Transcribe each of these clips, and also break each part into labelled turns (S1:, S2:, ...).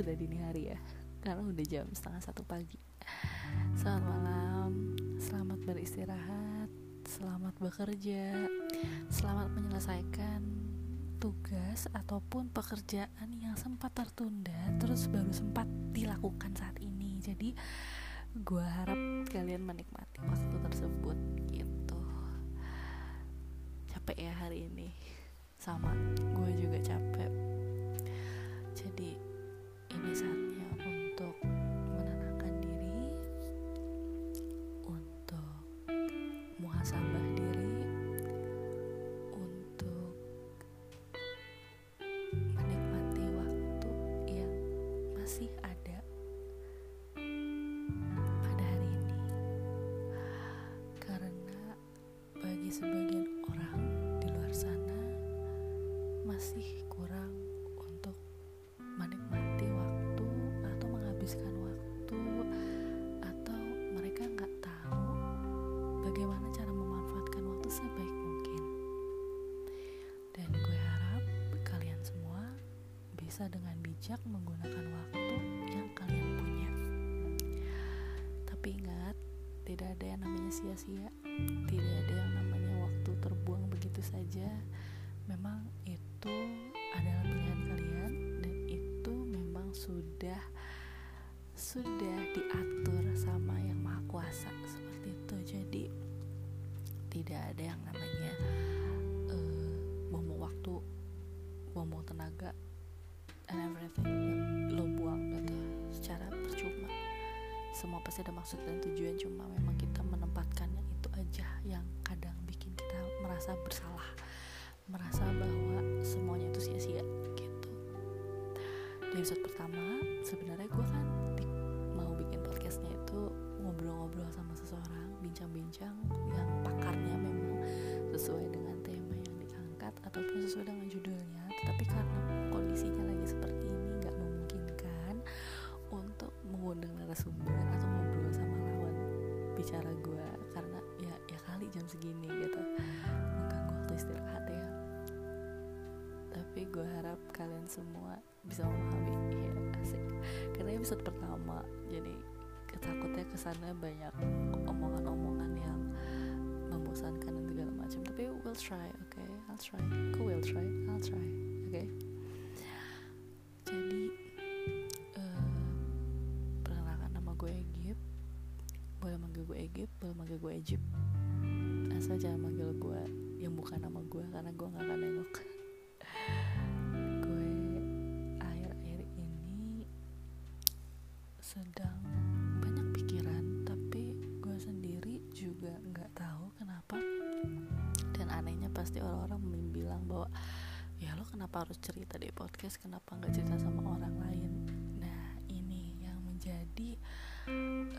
S1: sudah dini hari ya. Karena udah jam setengah satu pagi. Selamat malam. Selamat beristirahat. Selamat bekerja. Selamat menyelesaikan tugas ataupun pekerjaan yang sempat tertunda terus baru sempat dilakukan saat ini. Jadi gue harap kalian menikmati waktu tersebut gitu. Capek ya hari ini. Sama bisa dengan bijak menggunakan waktu yang kalian punya. Tapi ingat tidak ada yang namanya sia-sia. Tidak ada yang namanya waktu terbuang begitu saja. Memang itu adalah pilihan kalian dan itu memang sudah sudah diatur sama yang maha kuasa. Seperti itu. Jadi tidak ada yang namanya uh, buang waktu buang tenaga pasti ada maksud dan tujuan cuma memang kita menempatkannya itu aja yang kadang bikin kita merasa bersalah merasa bahwa semuanya itu sia-sia gitu. Di episode pertama sebenarnya gue kan mau bikin podcastnya itu ngobrol-ngobrol sama seseorang bincang-bincang yang pakarnya memang sesuai dengan tema yang diangkat ataupun sesuai dengan judulnya tetapi karena bicara gue karena ya ya kali jam segini gitu. Mengganggu waktu istirahat ya. Tapi gue harap kalian semua bisa memahami. Ya asik. Karena episode pertama jadi ketakutnya kesannya banyak omongan-omongan yang membosankan dan segala macam. Tapi we'll try oke okay? I'll try. Aku will try. I'll try oke okay? Nama gue karena gue gak akan nengok. Gue akhir-akhir ini sedang banyak pikiran tapi gue sendiri juga nggak tahu kenapa. Dan anehnya pasti orang-orang bilang bahwa ya lo kenapa harus cerita di podcast? Kenapa nggak cerita sama orang lain? Nah ini yang menjadi um,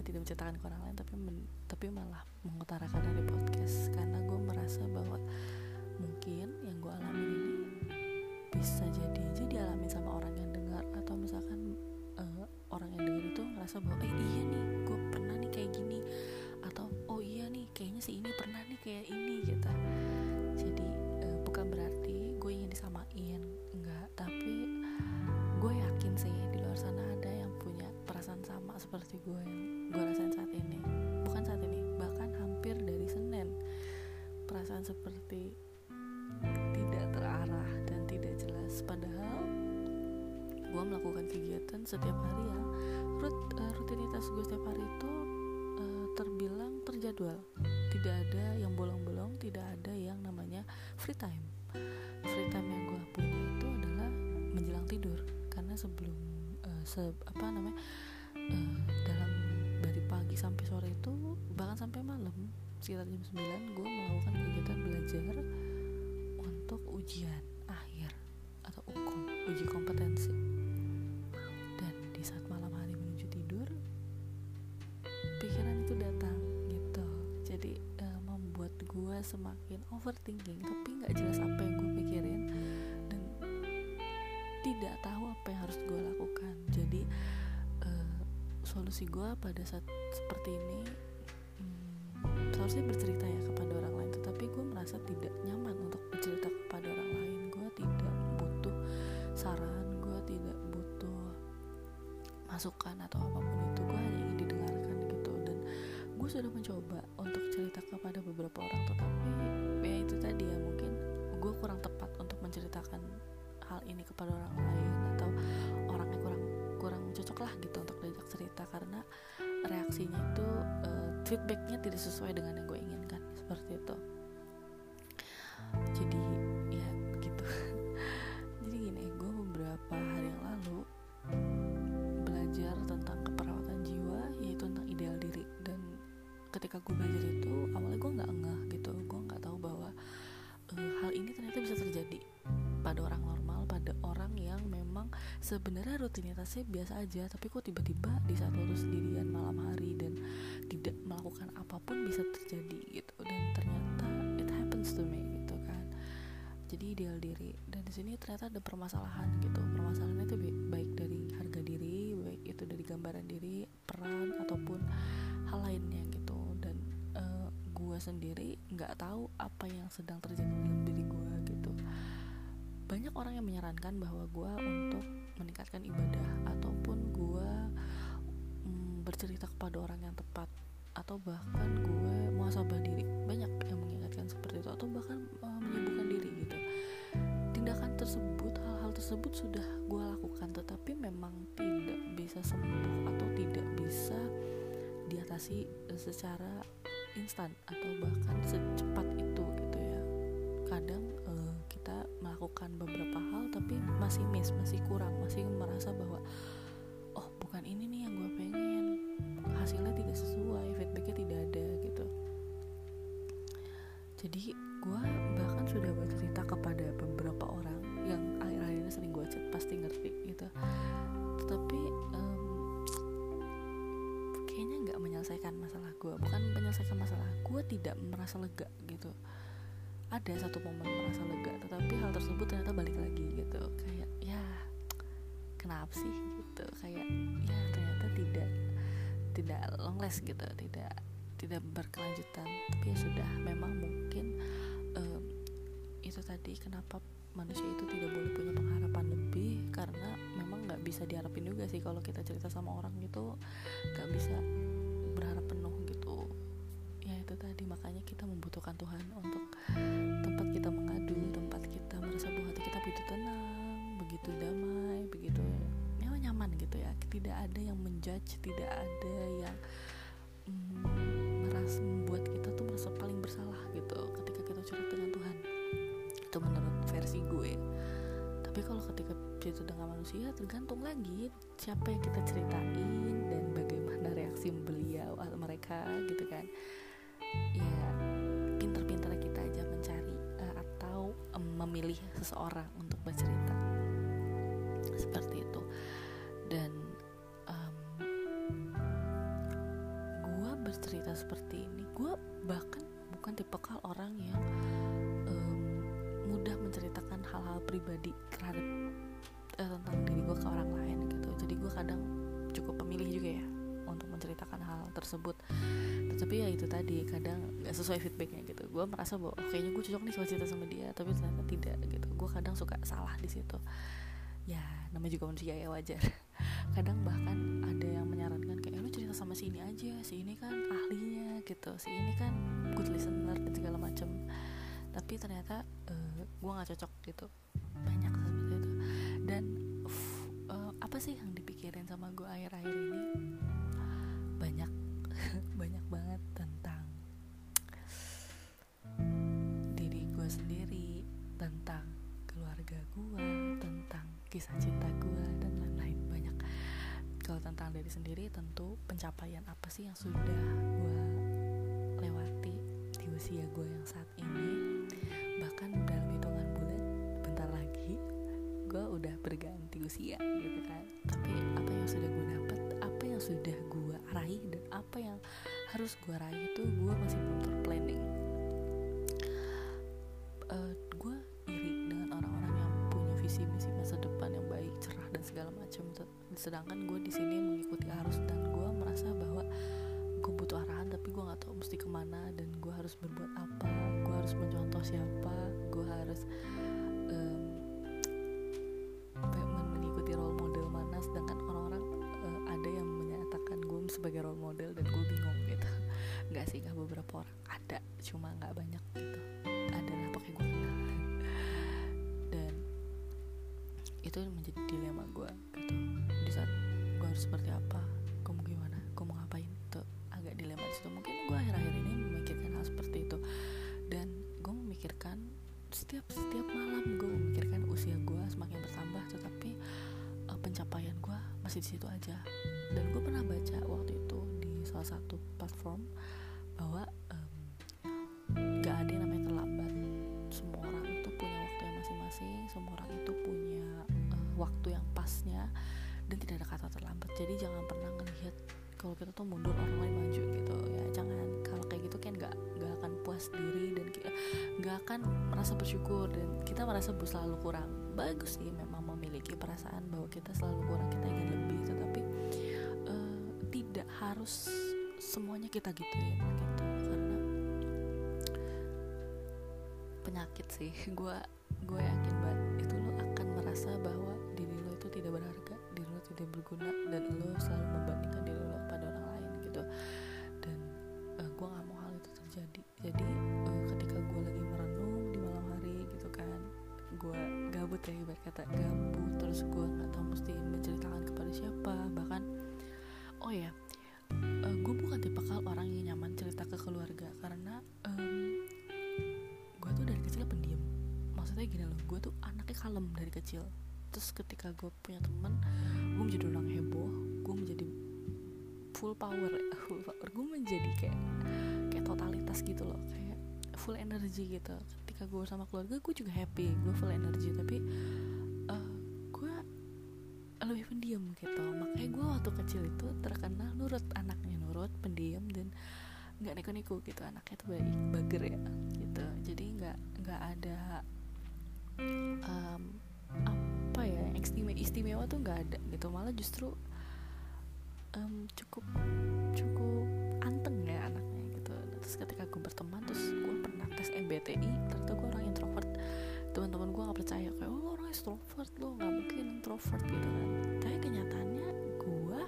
S1: gue tidak menceritakan ke orang lain tapi men, tapi malah mengutarakan dari podcast. Karena gue merasa bahwa mungkin yang gue alami ini bisa jadi aja dialami sama orang yang dengar. Atau misalkan uh, orang yang dengar itu ngerasa bahwa eh iya nih gue pernah nih kayak gini. Atau oh iya nih kayaknya si ini pernah nih kayak ini melakukan kegiatan setiap hari yang rut, uh, rutinitas gue setiap hari itu uh, terbilang terjadwal. Tidak ada yang bolong-bolong tidak ada yang namanya free time. Free time yang gue punya itu adalah menjelang tidur. Karena sebelum uh, se apa namanya uh, dalam dari pagi sampai sore itu bahkan sampai malam sekitar jam 9 gue melakukan kegiatan belajar untuk ujian akhir atau ukom uji kompetensi overthinking tapi nggak jelas apa yang gue pikirin dan tidak tahu apa yang harus gue lakukan. Jadi uh, solusi gue pada saat seperti ini hmm, seharusnya bercerita ya kepada orang lain tetapi gue merasa tidak nyaman untuk bercerita kepada orang lain. Gue tidak butuh saran gue tidak butuh masukan atau apa pun itu gue hanya ingin didengarkan gitu. Dan gue sudah mencoba untuk cerita kepada beberapa orang tetapi ya itu tadi ya mungkin gue kurang tepat untuk menceritakan hal ini kepada orang lain atau orangnya kurang kurang cocok lah gitu untuk diajak cerita karena reaksinya itu uh, feedbacknya tidak sesuai dengan yang gue inginkan seperti itu. Jadi ya gitu. Jadi gini gue beberapa hari yang lalu belajar tentang keperawatan jiwa yaitu tentang ideal diri. Dan ketika gue belajar itu awalnya gue nggak ngeh gitu pada orang normal pada orang yang memang sebenarnya rutinitasnya biasa aja tapi kok tiba-tiba di saat waktu sendirian malam hari dan tidak melakukan apa pun bisa terjadi gitu. Dan ternyata it happens to me gitu kan. Jadi ideal diri. Dan di sini ternyata ada permasalahan gitu. Permasalahannya itu baik dari harga diri baik itu dari gambaran diri peran ataupun hal lainnya gitu. Dan uh, eh, gue sendiri nggak tahu apa yang sedang terjadi dalam diri gue banyak orang yang menyarankan bahwa gue untuk meningkatkan ibadah ataupun gue mm, bercerita kepada orang yang tepat atau bahkan gue muasabah diri. Banyak yang mengingatkan seperti itu atau bahkan uh, menyembuhkan diri gitu. Tindakan tersebut hal-hal tersebut sudah gue lakukan tetapi memang tidak bisa sembuh atau tidak bisa diatasi eh, secara instan atau bahkan secepat itu gitu ya. Kadang uh, kita melakukan beberapa hal tapi masih miss masih kurang masih merasa bahwa oh bukan ini nih yang gue pengen. Hasilnya tidak sesuai feedbacknya tidak ada gitu. Jadi gue bahkan sudah bercerita kepada beberapa orang yang akhir-akhir ini sering gue chat pasti ngerti gitu. Tetapi um, kayaknya nggak menyelesaikan masalah gue bukan menyelesaikan masalah gue tidak merasa lega gitu ada satu momen merasa lega tetapi hal tersebut ternyata balik lagi gitu. Kayak ya kenapa sih gitu? Kayak ya ternyata tidak tidak long last gitu tidak tidak berkelanjutan. Tapi ya sudah memang mungkin um, itu tadi kenapa manusia itu tidak boleh punya pengharapan lebih karena memang nggak bisa diharapin juga sih kalau kita cerita sama orang gitu nggak bisa menjudge tidak ada yang mm, merasa membuat kita tuh merasa paling bersalah gitu ketika kita curhat dengan Tuhan. Itu menurut versi gue. Tapi kalau ketika itu dengan manusia tergantung lagi siapa yang kita ceritain dan bagaimana reaksi beliau atau mereka gitu kan. Ya pinter-pinter kita aja mencari uh, atau um, memilih seseorang untuk bercerita bercerita seperti ini. Gue bahkan bukan tipe kal orang yang um, mudah menceritakan hal-hal pribadi terhadap uh, tentang diri gue ke orang lain gitu. Jadi gue kadang cukup pemilih juga ya untuk menceritakan hal tersebut. Tapi ya itu tadi kadang nggak sesuai feedbacknya gitu. Gue merasa bahwa oh, kayaknya gue cocok nih kalau cerita sama dia tapi ternyata tidak gitu. Gue kadang suka salah di situ. Ya namanya juga manusia ya wajar. Kadang bahkan ada yang menyarankan kayak eh, lu cerita sama si ini aja si ini kan ahlinya gitu. Si ini kan good listener dan segala macem. Tapi ternyata uh, eh, gue nggak cocok gitu. Banyak seperti itu. Dan uh, apa sih yang dipikirin sama gue akhir-akhir ini? Banyak banyak banget tentang diri gue sendiri tentang keluarga gue tentang kisah cinta gue dan lain-lain. Banyak kalau tentang diri sendiri tentu pencapaian apa sih yang sudah gue lewati di usia gue yang saat ini? Bahkan dalam hitungan bulan bentar lagi gue udah berganti usia gitu kan. Tapi apa yang sudah gue dapat apa yang sudah gue raih dan apa yang harus gue raih itu gue masih belum terplanning sedangkan gue di sini mengikuti arus dan gue merasa bahwa gue butuh arahan tapi gue nggak tahu mesti ke mana dan gue harus berbuat apa gue harus mencontoh siapa gue harus um, mengikuti role model mana sedangkan orang-orang uh, sebagai role model dan gue bingung gitu. Nggak sih nggak beberapa orang ada cuma nggak banyak masih di situ aja. Dan gue pernah baca waktu itu di salah satu platform bahwa um, gak ada yang namanya terlambat. Semua orang itu punya waktu yang masing-masing semua orang itu punya uh, waktu yang pasnya dan tidak ada kata terlambat. Jadi jangan pernah ngelihat kalau kita tuh mundur orang lain maju gitu. Ya jangan. Kalau kayak gitu kan nggak nggak akan puas diri dan nggak akan merasa bersyukur dan kita merasa selalu kurang. Bagus sih memang perasaan bahwa kita selalu kurang kita ingin lebih. Tetapi uh, tidak harus semuanya kita gituin gitu. Karena penyakit sih. Gue gue yakin banget itu lo akan merasa bahwa diri lo itu tidak berharga diri lo tidak berguna dan lo selalu membandingkan diri lo pada orang lain gitu. Dan uh, gue nggak mau hal itu terjadi gabut ya ibarat kata gabut terus gue nggak tahu mesti menceritakan kepada siapa bahkan oh ya uh, gue bukan tipe kal orang yang nyaman cerita ke keluarga karena um, gue tuh dari kecil pendiam. Maksudnya gini loh gue tuh anaknya kalem dari kecil. Terus ketika gue punya teman gue menjadi orang heboh gue menjadi full power full power. Gue menjadi kayak kayak totalitas gitu loh kayak full energi gitu ketika gue sama keluarga gue juga happy gue full energi tapi uh, gue lebih pendiam gitu. Makanya gue waktu kecil itu terkenal nurut anaknya nurut pendiam dan nggak neko-neko gitu. Anaknya tuh baik bager ya gitu. Jadi nggak nggak ada um, apa ya istimewa istimewa tuh nggak ada gitu. Malah justru um, cukup cukup anteng ya anaknya gitu. Terus ketika gue berteman terus gue tes MBTI ternyata gue orang introvert. Teman-teman gue nggak percaya kayak oh orang extrovert lo nggak mungkin introvert gitu kan. Tapi kenyataannya gue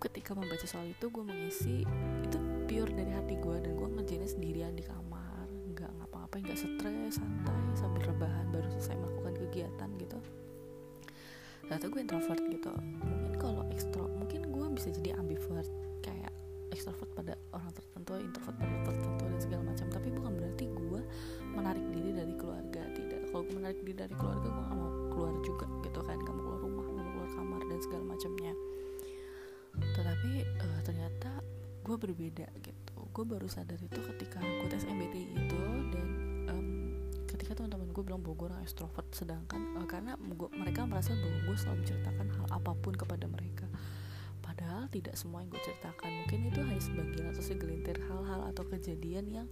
S1: ketika membaca soal itu gue mengisi itu pure dari hati gue dan gue ngerjainnya sendirian di kamar. Nggak ngapa-ngapain nggak stres santai sambil rebahan baru selesai melakukan kegiatan gitu. Ternyata gue introvert gitu. Mungkin kalau ekstro mungkin gue bisa jadi ambivert kayak ekstrovert pada orang tertentu introvert pada orang tertentu menarik diri dari keluarga gue gak mau keluar juga gitu kan gak mau keluar rumah gak mau keluar kamar dan segala macamnya. Tetapi uh, ternyata gue berbeda gitu. Gue baru sadar itu ketika gue tes MBTI itu dan um, ketika teman-teman gue bilang bahwa gue orang extrovert sedangkan uh, karena gua, mereka merasa bahwa gue selalu menceritakan hal apa pun kepada mereka. Padahal tidak semua yang gue ceritakan. Mungkin itu hanya sebagian atau segelintir hal-hal atau kejadian yang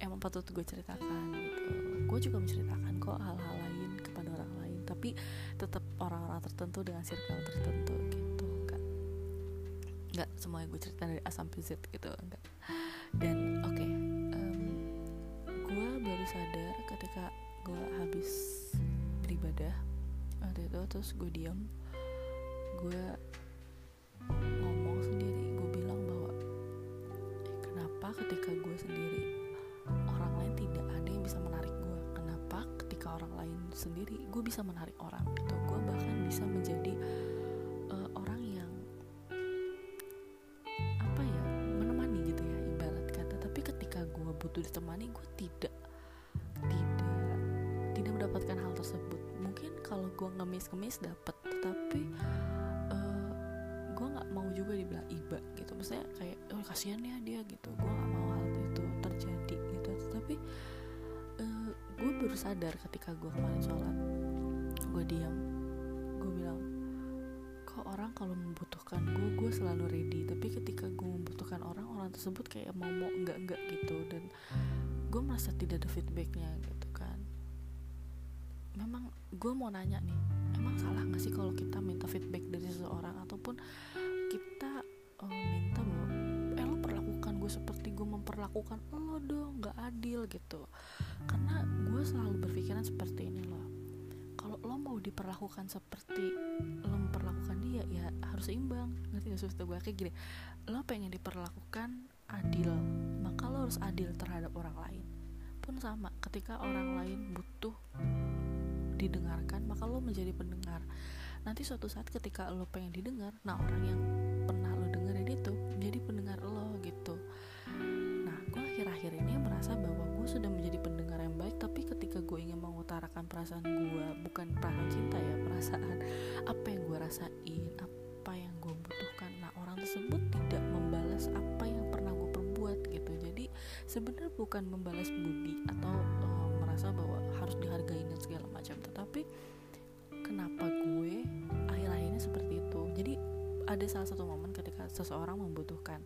S1: emang patut gue ceritakan gitu. Gue juga menceritakan kok hal-hal lain kepada orang lain tapi tetap orang-orang tertentu dengan circle tertentu gitu enggak enggak semua yang gue cerita dari A sampai Z gitu enggak dan oke okay, um, gue baru sadar ketika gue habis beribadah waktu itu terus gue diam gue gue bisa menarik orang gitu. Gue bahkan bisa menjadi uh, orang yang apa ya menemani gitu ya ibarat kata. Tapi ketika gue butuh ditemani gue tidak tidak tidak mendapatkan hal tersebut. Mungkin kalau gue ngemis-ngemis dapat tetapi uh, gue nggak mau juga dibilang iba gitu. Maksudnya kayak oh kasihan ya dia gitu. Gue nggak mau hal itu terjadi gitu. Tapi uh, gue baru sadar ketika gue kemarin sholat gue diam gue bilang kok orang kalau membutuhkan gue gue selalu ready. Tapi ketika gue membutuhkan orang orang tersebut kayak mau mau enggak enggak gitu. Dan gue merasa tidak ada feedbacknya gitu kan. Memang gue mau nanya nih emang salah nggak sih kalau kita minta feedback dari seseorang? Ataupun kita uh, minta bahwa eh lo perlakukan gue seperti gue memperlakukan lo dong nggak adil gitu. Karena gue selalu berpikiran seperti ini loh mau diperlakukan seperti lo memperlakukan dia ya harus seimbang. Ngerti gak sih gue? Kayak gini lo pengen diperlakukan adil maka lo harus adil terhadap orang lain. Pun sama ketika orang lain butuh didengarkan maka lo menjadi pendengar. Nanti suatu saat ketika lo pengen didengar nah orang yang pernah lo dengerin itu jadi pendengar mengutarakan perasaan gue bukan perasaan cinta ya perasaan apa yang gue rasain apa yang gue butuhkan. Nah orang tersebut tidak membalas apa yang pernah gue perbuat gitu. Jadi sebenarnya bukan membalas budi atau uh, merasa bahwa harus dihargai dan segala macam tetapi kenapa gue akhir-akhir ini seperti itu? Jadi ada salah satu momen ketika seseorang membutuhkan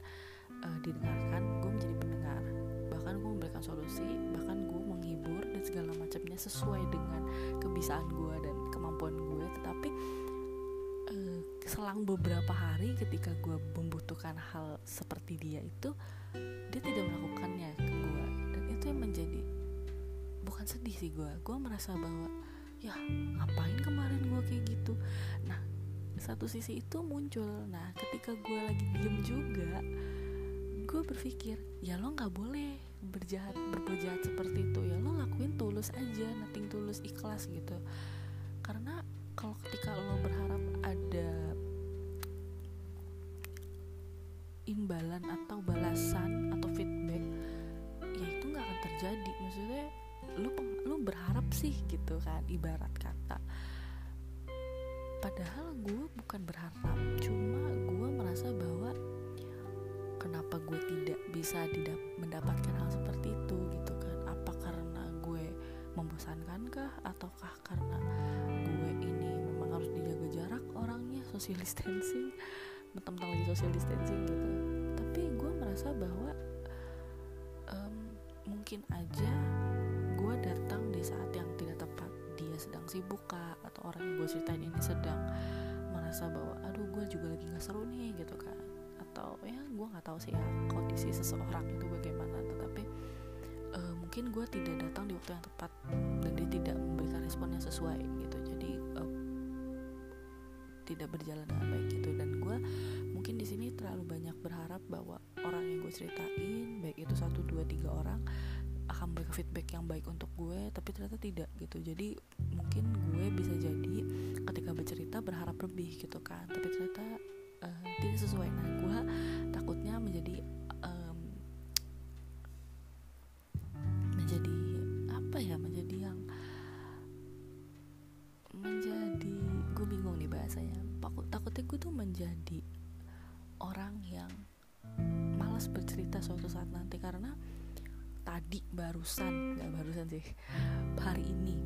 S1: uh, didengarkan gue menjadi pendengar. Bahkan gue memberikan solusi bahkan dan segala macamnya sesuai dengan kebiasaan gue dan kemampuan gue tetapi uh, selang beberapa hari ketika gue membutuhkan hal seperti dia itu dia tidak melakukannya ke gue dan itu yang menjadi bukan sedih sih gue gue merasa bahwa ya ngapain kemarin gue kayak gitu? Nah satu sisi itu muncul. Nah ketika gue lagi diem juga gue berpikir ya lo nggak boleh berjahat berbuat jahat seperti itu ya lo lakuin tulus aja nating tulus ikhlas gitu. Karena kalau ketika lo berharap ada imbalan atau balasan atau feedback ya itu nggak akan terjadi. Maksudnya lu lu berharap sih gitu kan ibarat kata. Padahal gue bukan berharap cuma gue merasa bahwa kenapa gue tidak bisa didap mendapatkan hal seperti itu gitu kan? Apa karena gue membosankan kah ataukah karena gue ini memang harus dijaga jarak orangnya social distancing? Mentang-mentang lagi social distancing gitu. Tapi gue merasa bahwa um, mungkin aja gue datang di saat yang tidak tepat. Dia sedang sibuk kah atau orang yang gue ceritain ini sedang merasa bahwa aduh gue juga lagi nggak seru nih gitu kan atau ya gue nggak tahu sih ya kondisi seseorang itu bagaimana. Tetapi uh, mungkin gue tidak datang di waktu yang tepat dan dia tidak memberikan respon yang sesuai gitu. Jadi uh, tidak berjalan dengan baik gitu. Dan gue mungkin di sini terlalu banyak berharap bahwa orang yang gue ceritain baik itu satu dua tiga orang akan memberikan feedback yang baik untuk gue tapi ternyata tidak gitu. Jadi mungkin gue bisa jadi ketika bercerita berharap lebih gitu kan. Tapi ternyata tidak sesuai. Nah gue takutnya menjadi um, menjadi apa ya menjadi yang menjadi gue bingung nih bahasanya. Takutnya gue tuh menjadi orang yang malas bercerita suatu saat nanti karena tadi barusan nggak barusan sih hari ini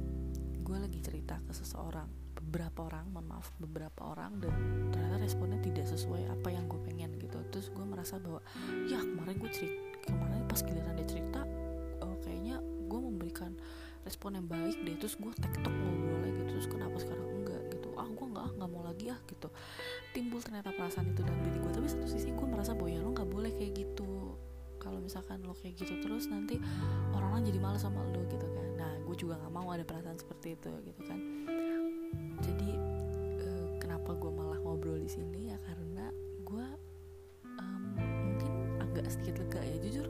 S1: gue lagi cerita ke seseorang beberapa orang mohon maaf beberapa orang dan ternyata responnya tidak sesuai apa yang gue pengen gitu. Terus gue merasa bahwa ya kemarin gue cerita kemarin pas giliran dia cerita oh, kayaknya gue memberikan respon yang baik deh terus gue tektok lagi gitu. Terus kenapa sekarang enggak gitu. Ah gue nggak nggak mau lagi ah gitu. Timbul ternyata perasaan itu dalam diri gue. Tapi satu sisi gue merasa bahwa ya lo nggak boleh kayak gitu. Kalau misalkan lo kayak gitu terus nanti orang-orang jadi malas sama lo gitu kan. Nah gue juga nggak mau ada perasaan seperti itu gitu kan sedikit lega ya. Jujur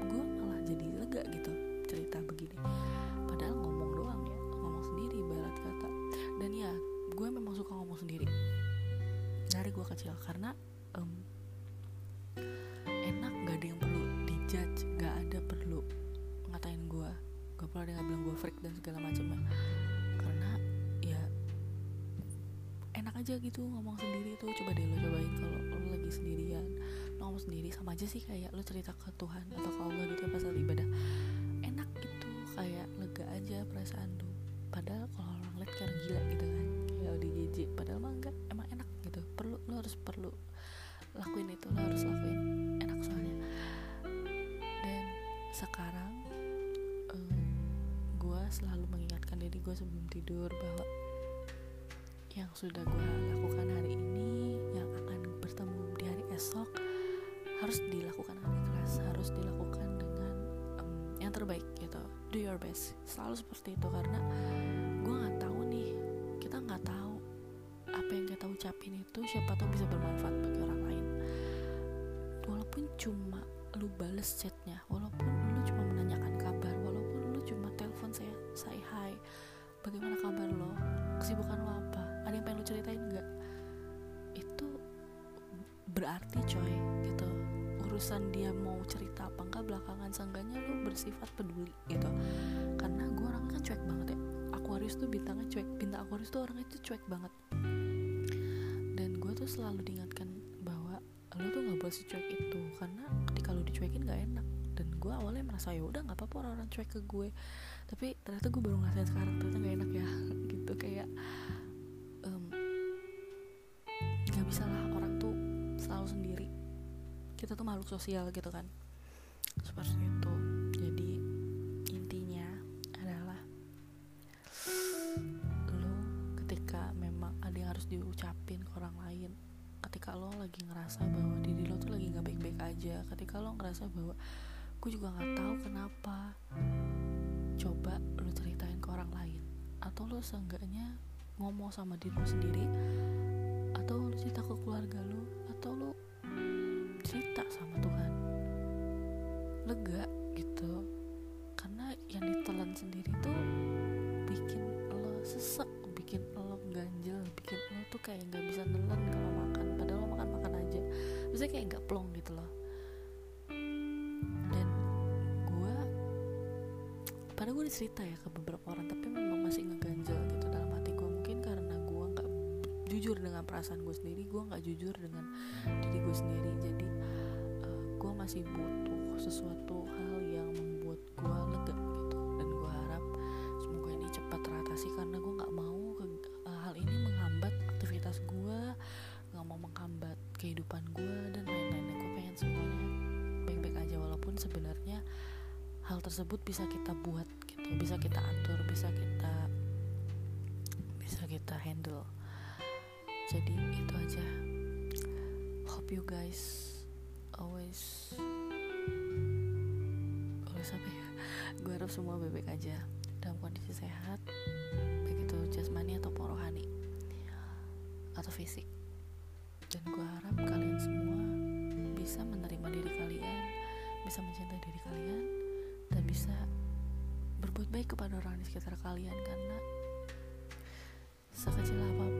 S1: gue malah jadi lega gitu cerita begini. Padahal ngomong doang ya ngomong sendiri barat kata. Dan ya gue memang suka ngomong sendiri dari gue kecil karena um, enak gak ada yang perlu dijudge gak ada perlu ngatain gue gak perlu ada yang bilang gue freak dan segala macamnya karena ya enak aja gitu ngomong sendiri tuh. Coba deh lo cobain kalau lo lagi sendirian ngomong sendiri sama aja sih kayak lo cerita ke Tuhan atau ke Allah gitu ya pas saat ibadah. Enak gitu kayak lega aja perasaan lo padahal kalau orang lihat kayak gila gitu kan kayak ODGJ padahal mah enggak emang enak gitu. Perlu lo harus perlu lakuin itu lo harus lakuin. Enak soalnya. Dan sekarang um, gue selalu mengingatkan diri gue sebelum tidur bahwa yang sudah gue lakukan hari ini yang akan bertemu di hari esok harus dilakukan dengan ikhlas harus dilakukan dengan um, yang terbaik gitu. Do your best. Selalu seperti itu karena gue nggak tahu nih ucapin itu siapa tahu bisa bermanfaat bagi orang lain. Walaupun cuma lu bales chatnya walaupun lu cuma menanyakan kabar walaupun lu cuma telepon saya say hi bagaimana kabar lo? Kesibukan lo apa? Ada yang pengen lu ceritain nggak? Itu berarti coy gitu urusan dia mau cerita apa enggak belakangan seenggaknya lu bersifat peduli gitu. Karena gue orangnya kan cuek banget ya. Aquarius tuh bintangnya cuek. Bintang Aquarius tuh orangnya tuh cuek banget. Dan gue tuh selalu diingatkan bahwa lo tuh nggak boleh secuek itu karena ketika lo dicuekin gak enak. Dan gue awalnya merasa ya udah nggak apa-apa orang-orang cuek ke gue. Tapi ternyata gue baru ngerasain sekarang ternyata gak enak ya gitu. Kayak nggak um, bisa lah kita tuh makhluk sosial gitu kan. Seperti itu. Jadi intinya adalah lo ketika memang ada yang harus diucapin ke orang lain ketika lo lagi ngerasa bahwa diri lo tuh lagi nggak baik-baik aja ketika lo ngerasa bahwa gue juga nggak tahu kenapa coba lo ceritain ke orang lain. Atau lo seenggaknya ngomong sama diri lo sendiri atau lo cerita ke keluarga lo atau lo cerita sama Tuhan. Lega gitu. Karena yang ditelan sendiri tuh bikin lo sesek bikin lo ganjel bikin lo tuh kayak nggak bisa nelen kalau makan. Padahal lo makan makan aja. Biasanya kayak nggak plong gitu loh. Dan gue pada gue cerita ya ke beberapa orang tapi memang jujur dengan perasaan gue sendiri gue nggak jujur dengan diri gue sendiri. Jadi gue masih butuh sesuatu hal yang membuat gue lega gitu. Dan gue harap semoga ini cepat teratasi karena gue nggak mau ke, uh, hal ini menghambat aktivitas gue nggak mau menghambat kehidupan gue dan lain-lainnya. Gue pengen semuanya baik-baik aja walaupun sebenarnya hal tersebut bisa kita buat gitu bisa kita atur bisa kita bisa kita handle jadi itu aja. Hope you guys always always apa ya? Gue harap semua baik-baik aja dalam kondisi sehat baik itu jasmani ataupun rohani atau fisik. Dan gue harap kalian semua bisa menerima diri kalian bisa mencintai diri kalian dan bisa berbuat baik kepada orang di sekitar kalian karena sekecil apa pun